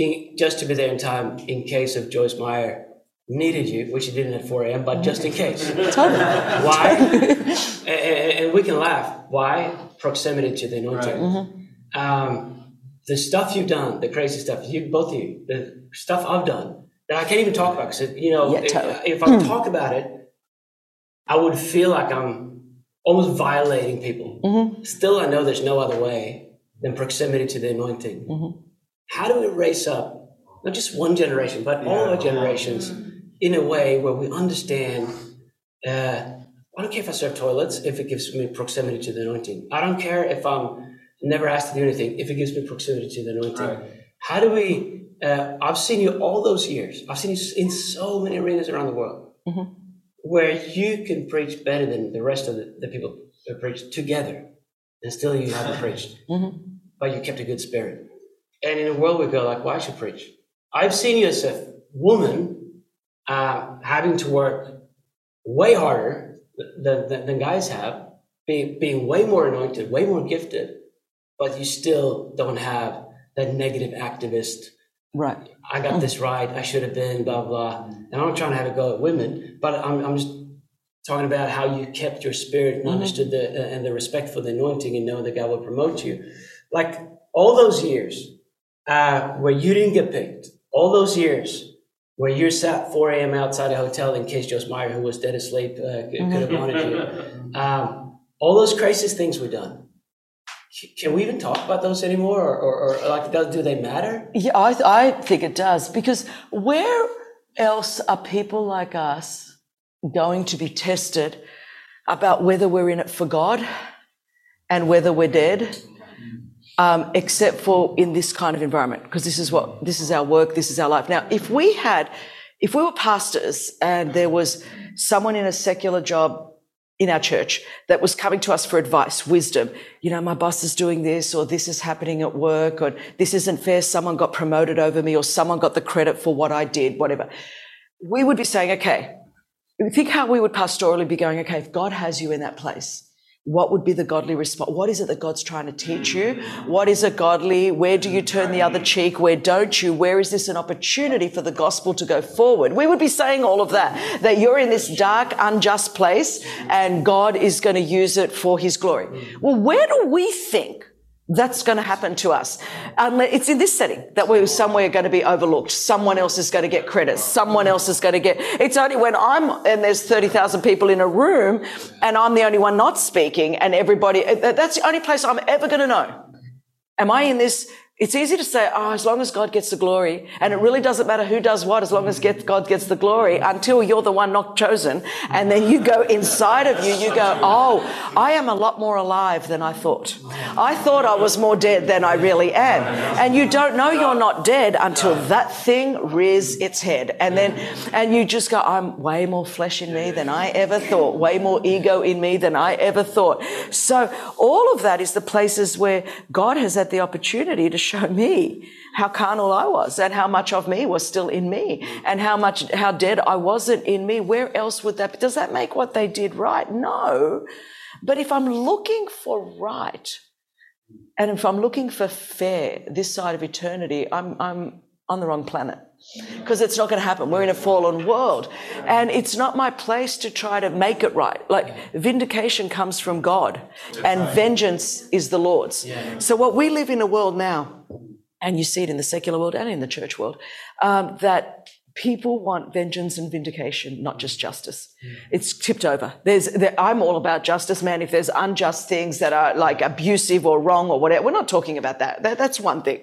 in, just to be there in time in case of Joyce Meyer needed you, which she didn't at 4 a.m., but just in case. Why? and, and- and we can laugh. Why? Proximity to the anointing. Mm-hmm. Um, the stuff you've done, the crazy stuff, you both of you, the stuff I've done that I can't even talk about because you know, Yeah, if, totally. if I hmm. talk about it, I would feel like I'm almost violating people. Mm-hmm. Still, I know there's no other way than proximity to the anointing. Mm-hmm. How do we raise up not just one generation, but all our generations in a way where we understand? Uh, I don't care if I serve toilets if it gives me proximity to the anointing. I don't care if I'm never asked to do anything if it gives me proximity to the anointing. How do we? Uh, I've seen you all those years. I've seen you in so many arenas around the world where you can preach better than the rest of the, the people who preach together, and still you haven't preached, but you kept a good spirit. And in a world we go like, why should preach? I've seen you as a woman uh, having to work way harder than, than, than guys have, being, being way more anointed, way more gifted, but you still don't have that negative activist Right. I got this right. I should have been blah blah. And I'm not trying to have a go at women, but I'm, I'm just talking about how you kept your spirit and understood the uh, and the respect for the anointing and knowing that God will promote you. Like all those years uh, where you didn't get picked, all those years where you sat 4 a.m. outside a hotel in case Joyce Meyer, who was dead asleep, uh, could could have wanted you. Um, all those crisis things were done. Can we even talk about those anymore, or, or, or like, do do they matter? Yeah, I, th- I think it does because where else are people like us going to be tested about whether we're in it for God and whether we're dead, um, except for in this kind of environment? Because this is what this is our work, this is our life. Now, if we had, if we were pastors and there was someone in a secular job in our church that was coming to us for advice, wisdom. You know, my boss is doing this, or this is happening at work, or this isn't fair. Someone got promoted over me, or someone got the credit for what I did, whatever. We would be saying, okay, think how we would pastorally be going, okay, if God has you in that place, what would be the godly response? What is it that God's trying to teach you? What is a godly? Where do you turn the other cheek? Where don't you? Where is this an opportunity for the gospel to go forward? We would be saying all of that, that you're in this dark, unjust place and God is going to use it for his glory. Well, where do we think that's going to happen to us. Um, it's in this setting that we're somewhere going to be overlooked. Someone else is going to get credit. Someone else is going to get. It's only when I'm and there's thirty thousand people in a room, and I'm the only one not speaking, and everybody. That's the only place I'm ever going to know. Am I in this it's easy to say, oh, as long as God gets the glory, and it really doesn't matter who does what, as long as get, God gets the glory, until you're the one not chosen. And then you go inside of you, you go, oh, I am a lot more alive than I thought. I thought I was more dead than I really am. And you don't know you're not dead until that thing rears its head. And then, and you just go, I'm way more flesh in me than I ever thought, way more ego in me than I ever thought. So all of that is the places where God has had the opportunity to show me how carnal I was and how much of me was still in me and how much, how dead I wasn't in me. Where else would that, does that make what they did right? No. But if I'm looking for right and if I'm looking for fair this side of eternity, I'm, I'm on the wrong planet because it's not going to happen. We're in a fallen world. And it's not my place to try to make it right. Like vindication comes from God and vengeance is the Lord's. So what we live in a world now, and you see it in the secular world and in the church world, um, that people want vengeance and vindication, not just justice. It's tipped over. There's, there, I'm all about justice, man. If there's unjust things that are like abusive or wrong or whatever, we're not talking about that. that that's one thing.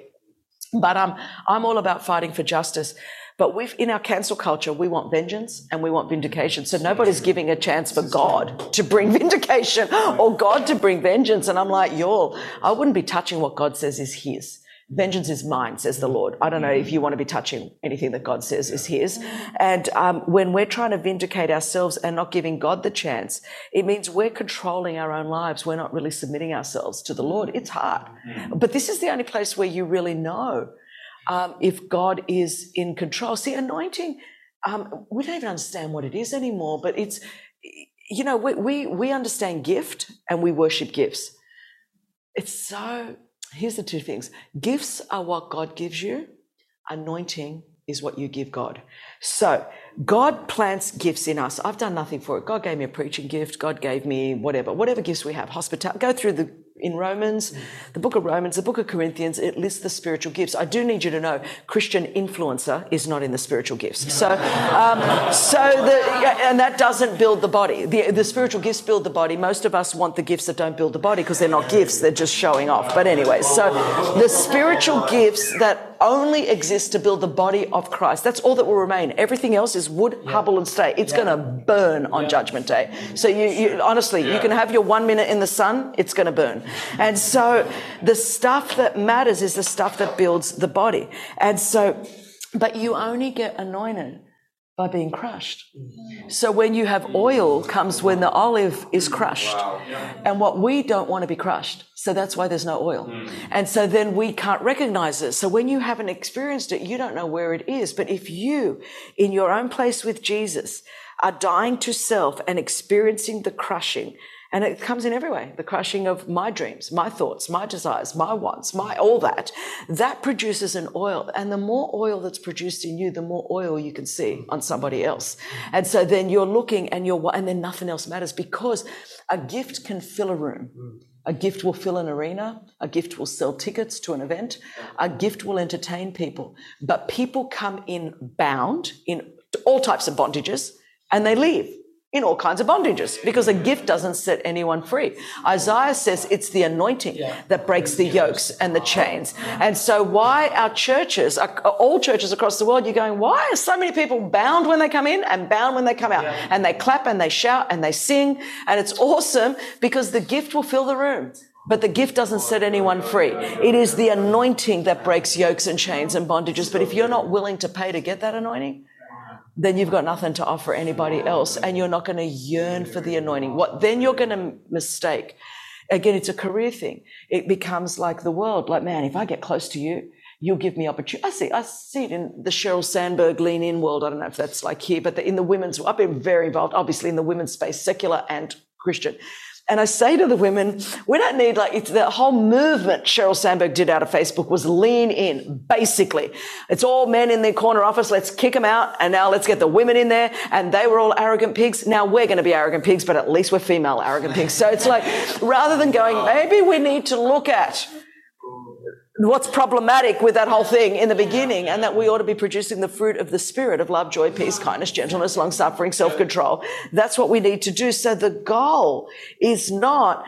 But um, I'm all about fighting for justice. But we've, in our cancel culture, we want vengeance and we want vindication. So nobody's giving a chance for God to bring vindication or God to bring vengeance. And I'm like, y'all, I wouldn't be touching what God says is his. Vengeance is mine, says the Lord. I don't know if you want to be touching anything that God says is His. And um, when we're trying to vindicate ourselves and not giving God the chance, it means we're controlling our own lives. We're not really submitting ourselves to the Lord. It's hard. But this is the only place where you really know um, if God is in control. See, anointing, um, we don't even understand what it is anymore, but it's, you know, we, we, we understand gift and we worship gifts. It's so here's the two things gifts are what God gives you, anointing is what you give God. So God plants gifts in us. I've done nothing for it. God gave me a preaching gift. God gave me whatever, whatever gifts we have, hospitality. Go through the in Romans, the book of Romans, the book of Corinthians, it lists the spiritual gifts. I do need you to know Christian influencer is not in the spiritual gifts. So, um, so the, and that doesn't build the body. The, the spiritual gifts build the body. Most of us want the gifts that don't build the body because they're not gifts, they're just showing off. But anyway, so the spiritual gifts that only exist to build the body of Christ. That's all that will remain. Everything else is wood, yeah. hubble, and stay. It's yeah. going to burn on yeah. Judgment Day. So you, you honestly, you can have your one minute in the sun. It's going to burn. And so the stuff that matters is the stuff that builds the body. And so, but you only get anointed by being crushed. Mm. So when you have oil comes when the olive is mm. crushed. And what we don't want to be crushed. So that's why there's no oil. Mm. And so then we can't recognize it. So when you haven't experienced it, you don't know where it is. But if you, in your own place with Jesus, are dying to self and experiencing the crushing, and it comes in every way the crushing of my dreams, my thoughts, my desires, my wants, my all that. That produces an oil. And the more oil that's produced in you, the more oil you can see on somebody else. And so then you're looking and you're, and then nothing else matters because a gift can fill a room. A gift will fill an arena. A gift will sell tickets to an event. A gift will entertain people. But people come in bound in all types of bondages and they leave in all kinds of bondages because a gift doesn't set anyone free. Isaiah says it's the anointing that breaks the yokes and the chains. And so why our churches, all churches across the world, you're going, why are so many people bound when they come in and bound when they come out? And they clap and they shout and they sing. And it's awesome because the gift will fill the room. But the gift doesn't set anyone free. It is the anointing that breaks yokes and chains and bondages. But if you're not willing to pay to get that anointing, then you've got nothing to offer anybody else and you're not going to yearn for the anointing. What then you're going to mistake. Again, it's a career thing. It becomes like the world. Like, man, if I get close to you, you'll give me opportunity. I see, I see it in the Sheryl Sandberg lean in world. I don't know if that's like here, but in the women's, I've been very involved, obviously in the women's space, secular and Christian. And I say to the women, we don't need like, it's the whole movement Sheryl Sandberg did out of Facebook was lean in, basically. It's all men in their corner office. Let's kick them out. And now let's get the women in there. And they were all arrogant pigs. Now we're going to be arrogant pigs, but at least we're female arrogant pigs. So it's like, rather than going, maybe we need to look at what's problematic with that whole thing in the beginning and that we ought to be producing the fruit of the spirit of love, joy, peace, kindness, gentleness, long suffering, self control. That's what we need to do. So the goal is not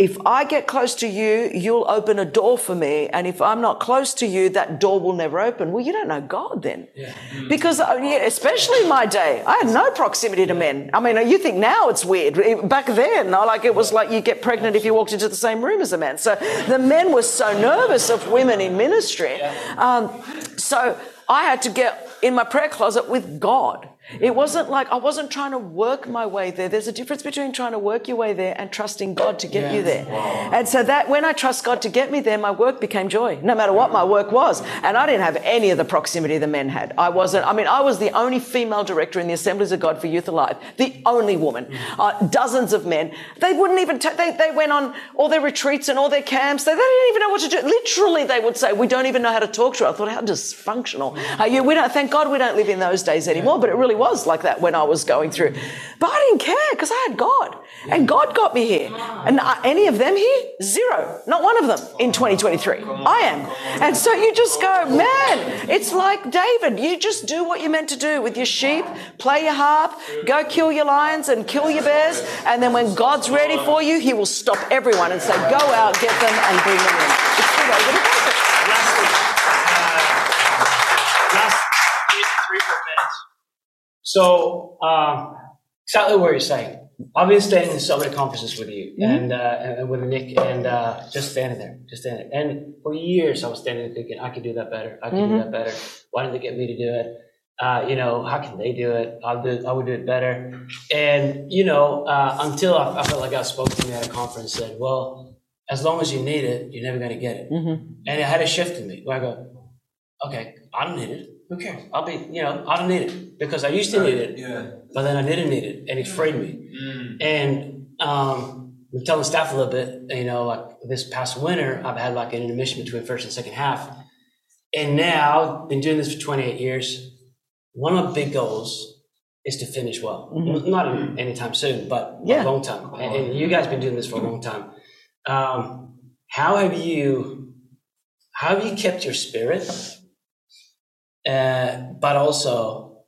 if I get close to you, you'll open a door for me. And if I'm not close to you, that door will never open. Well, you don't know God then. Yeah. Because, uh, especially in my day, I had no proximity to men. I mean, you think now it's weird. Back then, like it was like you get pregnant if you walked into the same room as a man. So the men were so nervous of women in ministry. Um, so I had to get in my prayer closet with God. It wasn't like I wasn't trying to work my way there. There's a difference between trying to work your way there and trusting God to get you there. Wow. And so that when I trust God to get me there, my work became joy, no matter what my work was. And I didn't have any of the proximity the men had. I wasn't, I mean, I was the only female director in the Assemblies of God for Youth Alive, the only woman. Uh, dozens of men. They wouldn't even, t- they, they went on all their retreats and all their camps. They, they didn't even know what to do. Literally, they would say, we don't even know how to talk to her. I thought, how dysfunctional. Uh, you, we don't, thank God we don't live in those days anymore, but it really was like that when I was going through. But I didn't care because I had God. And God got me here. And any of them here? Zero. Not one of them in 2023. I am. And so you just go, man, it's like David. You just do what you're meant to do with your sheep, play your harp, go kill your lions and kill your bears. And then when God's ready for you, he will stop everyone and say, go out, get them, and bring them in. It's the way that it. So, um, exactly what you're saying. I've been staying in so many conferences with you mm-hmm. and, uh, and with Nick and uh, just standing there, just standing there. And for years, I was standing there thinking, I could do that better. I could mm-hmm. do that better. Why didn't they get me to do it? Uh, you know, how can they do it? I'll do. I would do it better. And you know, uh, until I, I, felt like I spoke to me at a conference, said, "Well, as long as you need it, you're never going to get it." Mm-hmm. And it had a shift in me where I go, "Okay, I don't need it who cares? I'll be, you know, I don't need it because I used to need it, yeah. but then I didn't need it, and it freed me. Mm. And um, I'm telling staff a little bit, you know, like this past winter, I've had like an intermission between first and second half, and now been doing this for 28 years. One of my big goals is to finish well, mm-hmm. not anytime soon, but yeah. a long time. And, and, you guys been doing this for a long time. Um, how have you, how have you kept your spirit? Uh, but also,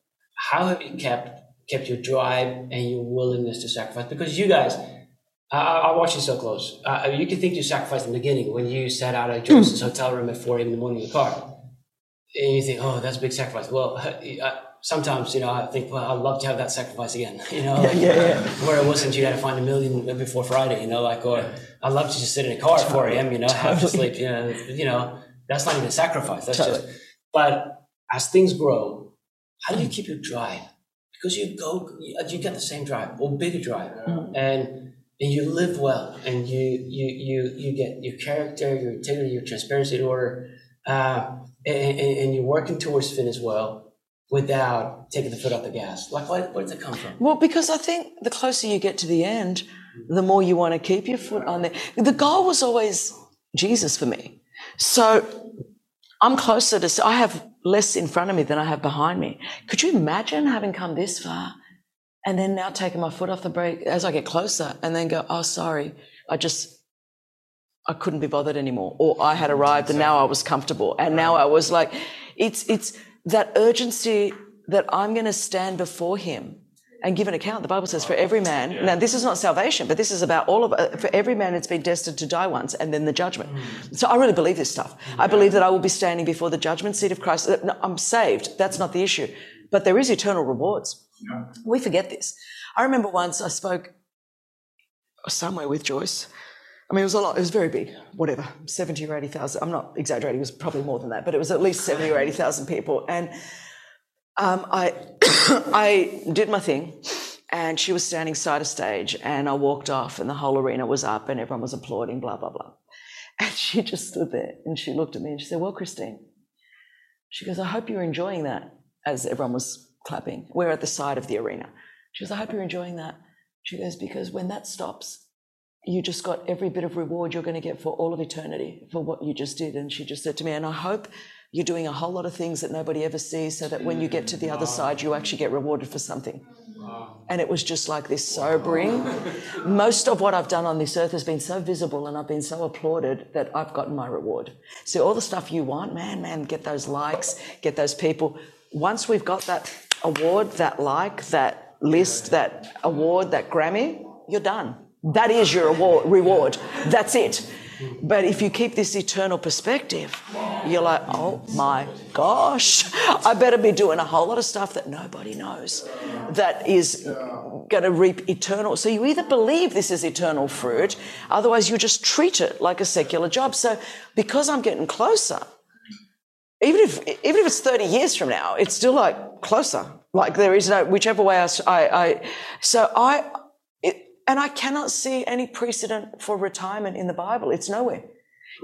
how have you kept kept your drive and your willingness to sacrifice? Because you guys, I, I watch you so close. Uh, you can think you sacrificed in the beginning when you sat out of Joyce's mm. hotel room at 4 a.m. in the morning in the car. And you think, oh, that's a big sacrifice. Well, uh, sometimes, you know, I think, well, I'd love to have that sacrifice again, you know, like, yeah, yeah, where it wasn't you had to find a million before Friday, you know, like, or I'd love to just sit in a car at 4 a.m., you know, totally. have to sleep, you know, you know, that's not even a sacrifice. That's totally. just, but as things grow, how do you keep your drive? Because you go, you get the same drive or bigger drive, mm-hmm. and and you live well, and you you you you get your character, your integrity, your transparency in order, uh, and, and, you're working towards fit as well without taking the foot off the gas. Like, where, where does it come from? Well, because I think the closer you get to the end, the more you want to keep your foot on there. The goal was always Jesus for me. So I'm closer to, I have less in front of me than I have behind me. Could you imagine having come this far and then now taking my foot off the brake as I get closer and then go, oh, sorry, I just, I couldn't be bothered anymore. Or I had arrived and now I was comfortable. And now I was like, it's, it's that urgency that I'm going to stand before him and give an account. The Bible says for every man. Yeah. Now, this is not salvation, but this is about all of it. For every man, it's been destined to die once and then the judgment. Mm. So I really believe this stuff. Yeah. I believe that I will be standing before the judgment seat of Christ. No, I'm saved. That's not the issue. But there is eternal rewards. Yeah. We forget this. I remember once I spoke somewhere with Joyce. I mean, it was a lot. It was very big. Whatever, seventy or eighty thousand. I'm not exaggerating. It was probably more than that, but it was at least seventy or eighty thousand people. And um, I I did my thing, and she was standing side of stage, and I walked off, and the whole arena was up, and everyone was applauding, blah, blah, blah. And she just stood there, and she looked at me, and she said, Well, Christine, she goes, I hope you're enjoying that, as everyone was clapping. We're at the side of the arena. She goes, I hope you're enjoying that. She goes, Because when that stops, you just got every bit of reward you're going to get for all of eternity for what you just did. And she just said to me, and I hope you're doing a whole lot of things that nobody ever sees so that when you get to the other side, you actually get rewarded for something. And it was just like this sobering. Most of what I've done on this earth has been so visible and I've been so applauded that I've gotten my reward. So all the stuff you want, man, man, get those likes, get those people. Once we've got that award, that like, that list, that award, that Grammy, you're done. That is your award, reward. That's it. But if you keep this eternal perspective, you're like, oh my gosh, I better be doing a whole lot of stuff that nobody knows that is going to reap eternal. So you either believe this is eternal fruit, otherwise you just treat it like a secular job. So because I'm getting closer, even if even if it's 30 years from now, it's still like closer. Like there is no whichever way I, I, I so I and I cannot see any precedent for retirement in the Bible. It's nowhere.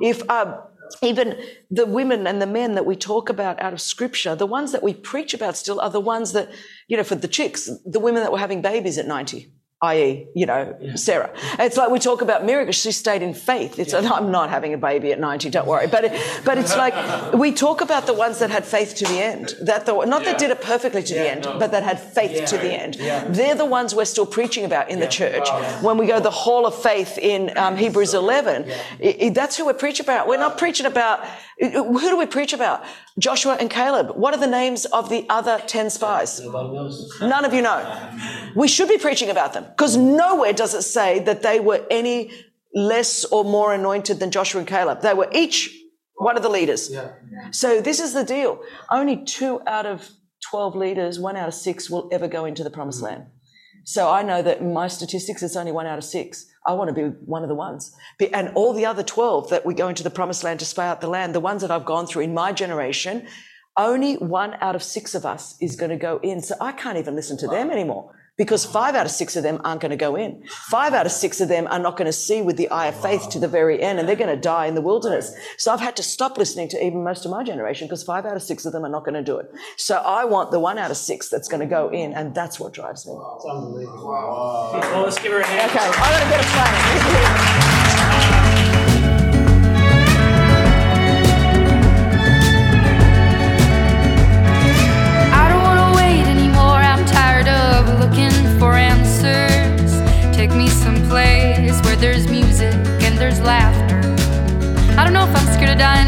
If um, even the women and the men that we talk about out of scripture, the ones that we preach about still are the ones that, you know, for the chicks, the women that were having babies at 90 i.e., you know, yeah. Sarah. It's like we talk about miracles. She stayed in faith. It's yeah. I'm not having a baby at 90, don't worry. But it, but it's like we talk about the ones that had faith to the end. That the not yeah. that did it perfectly to the end, no. but that had faith to the end. They're the ones we're still preaching about in the church. When we go the hall of faith in um, Hebrews 11, it, it, that's who we preach about. We're not preaching about who do we preach about? Joshua and Caleb. What are the names of the other 10 spies? None of you know. We should be preaching about them because nowhere does it say that they were any less or more anointed than Joshua and Caleb. They were each one of the leaders. Yeah. So this is the deal. Only two out of 12 leaders, one out of six will ever go into the promised land. So I know that in my statistics, it's only one out of six. I want to be one of the ones. And all the other 12 that we go into the promised land to spy out the land, the ones that I've gone through in my generation, only one out of six of us is going to go in. So I can't even listen to them anymore because five out of six of them aren't going to go in. Five out of six of them are not going to see with the eye of faith to the very end and they're going to die in the wilderness. So I've had to stop listening to even most of my generation because five out of six of them are not going to do it. So I want the one out of six that's going to go in and that's what drives me. It's unbelievable. Wow. Well, let's give her a hand. Okay, I'm going to get a plan.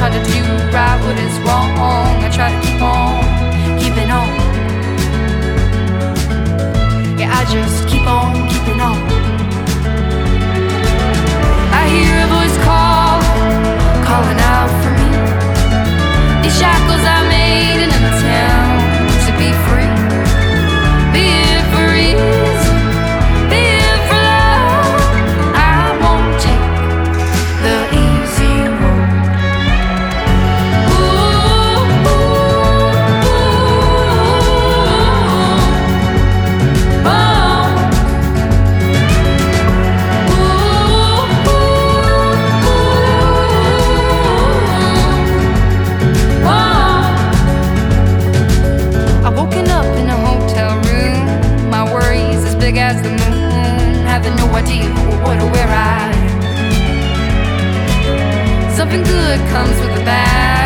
Try to do right what is wrong. I try to keep on keeping on. Yeah, I just keep on keeping on. I hear a voice call, calling out for me. These shackles I made in a town to be free, be free. Something good comes with the bad.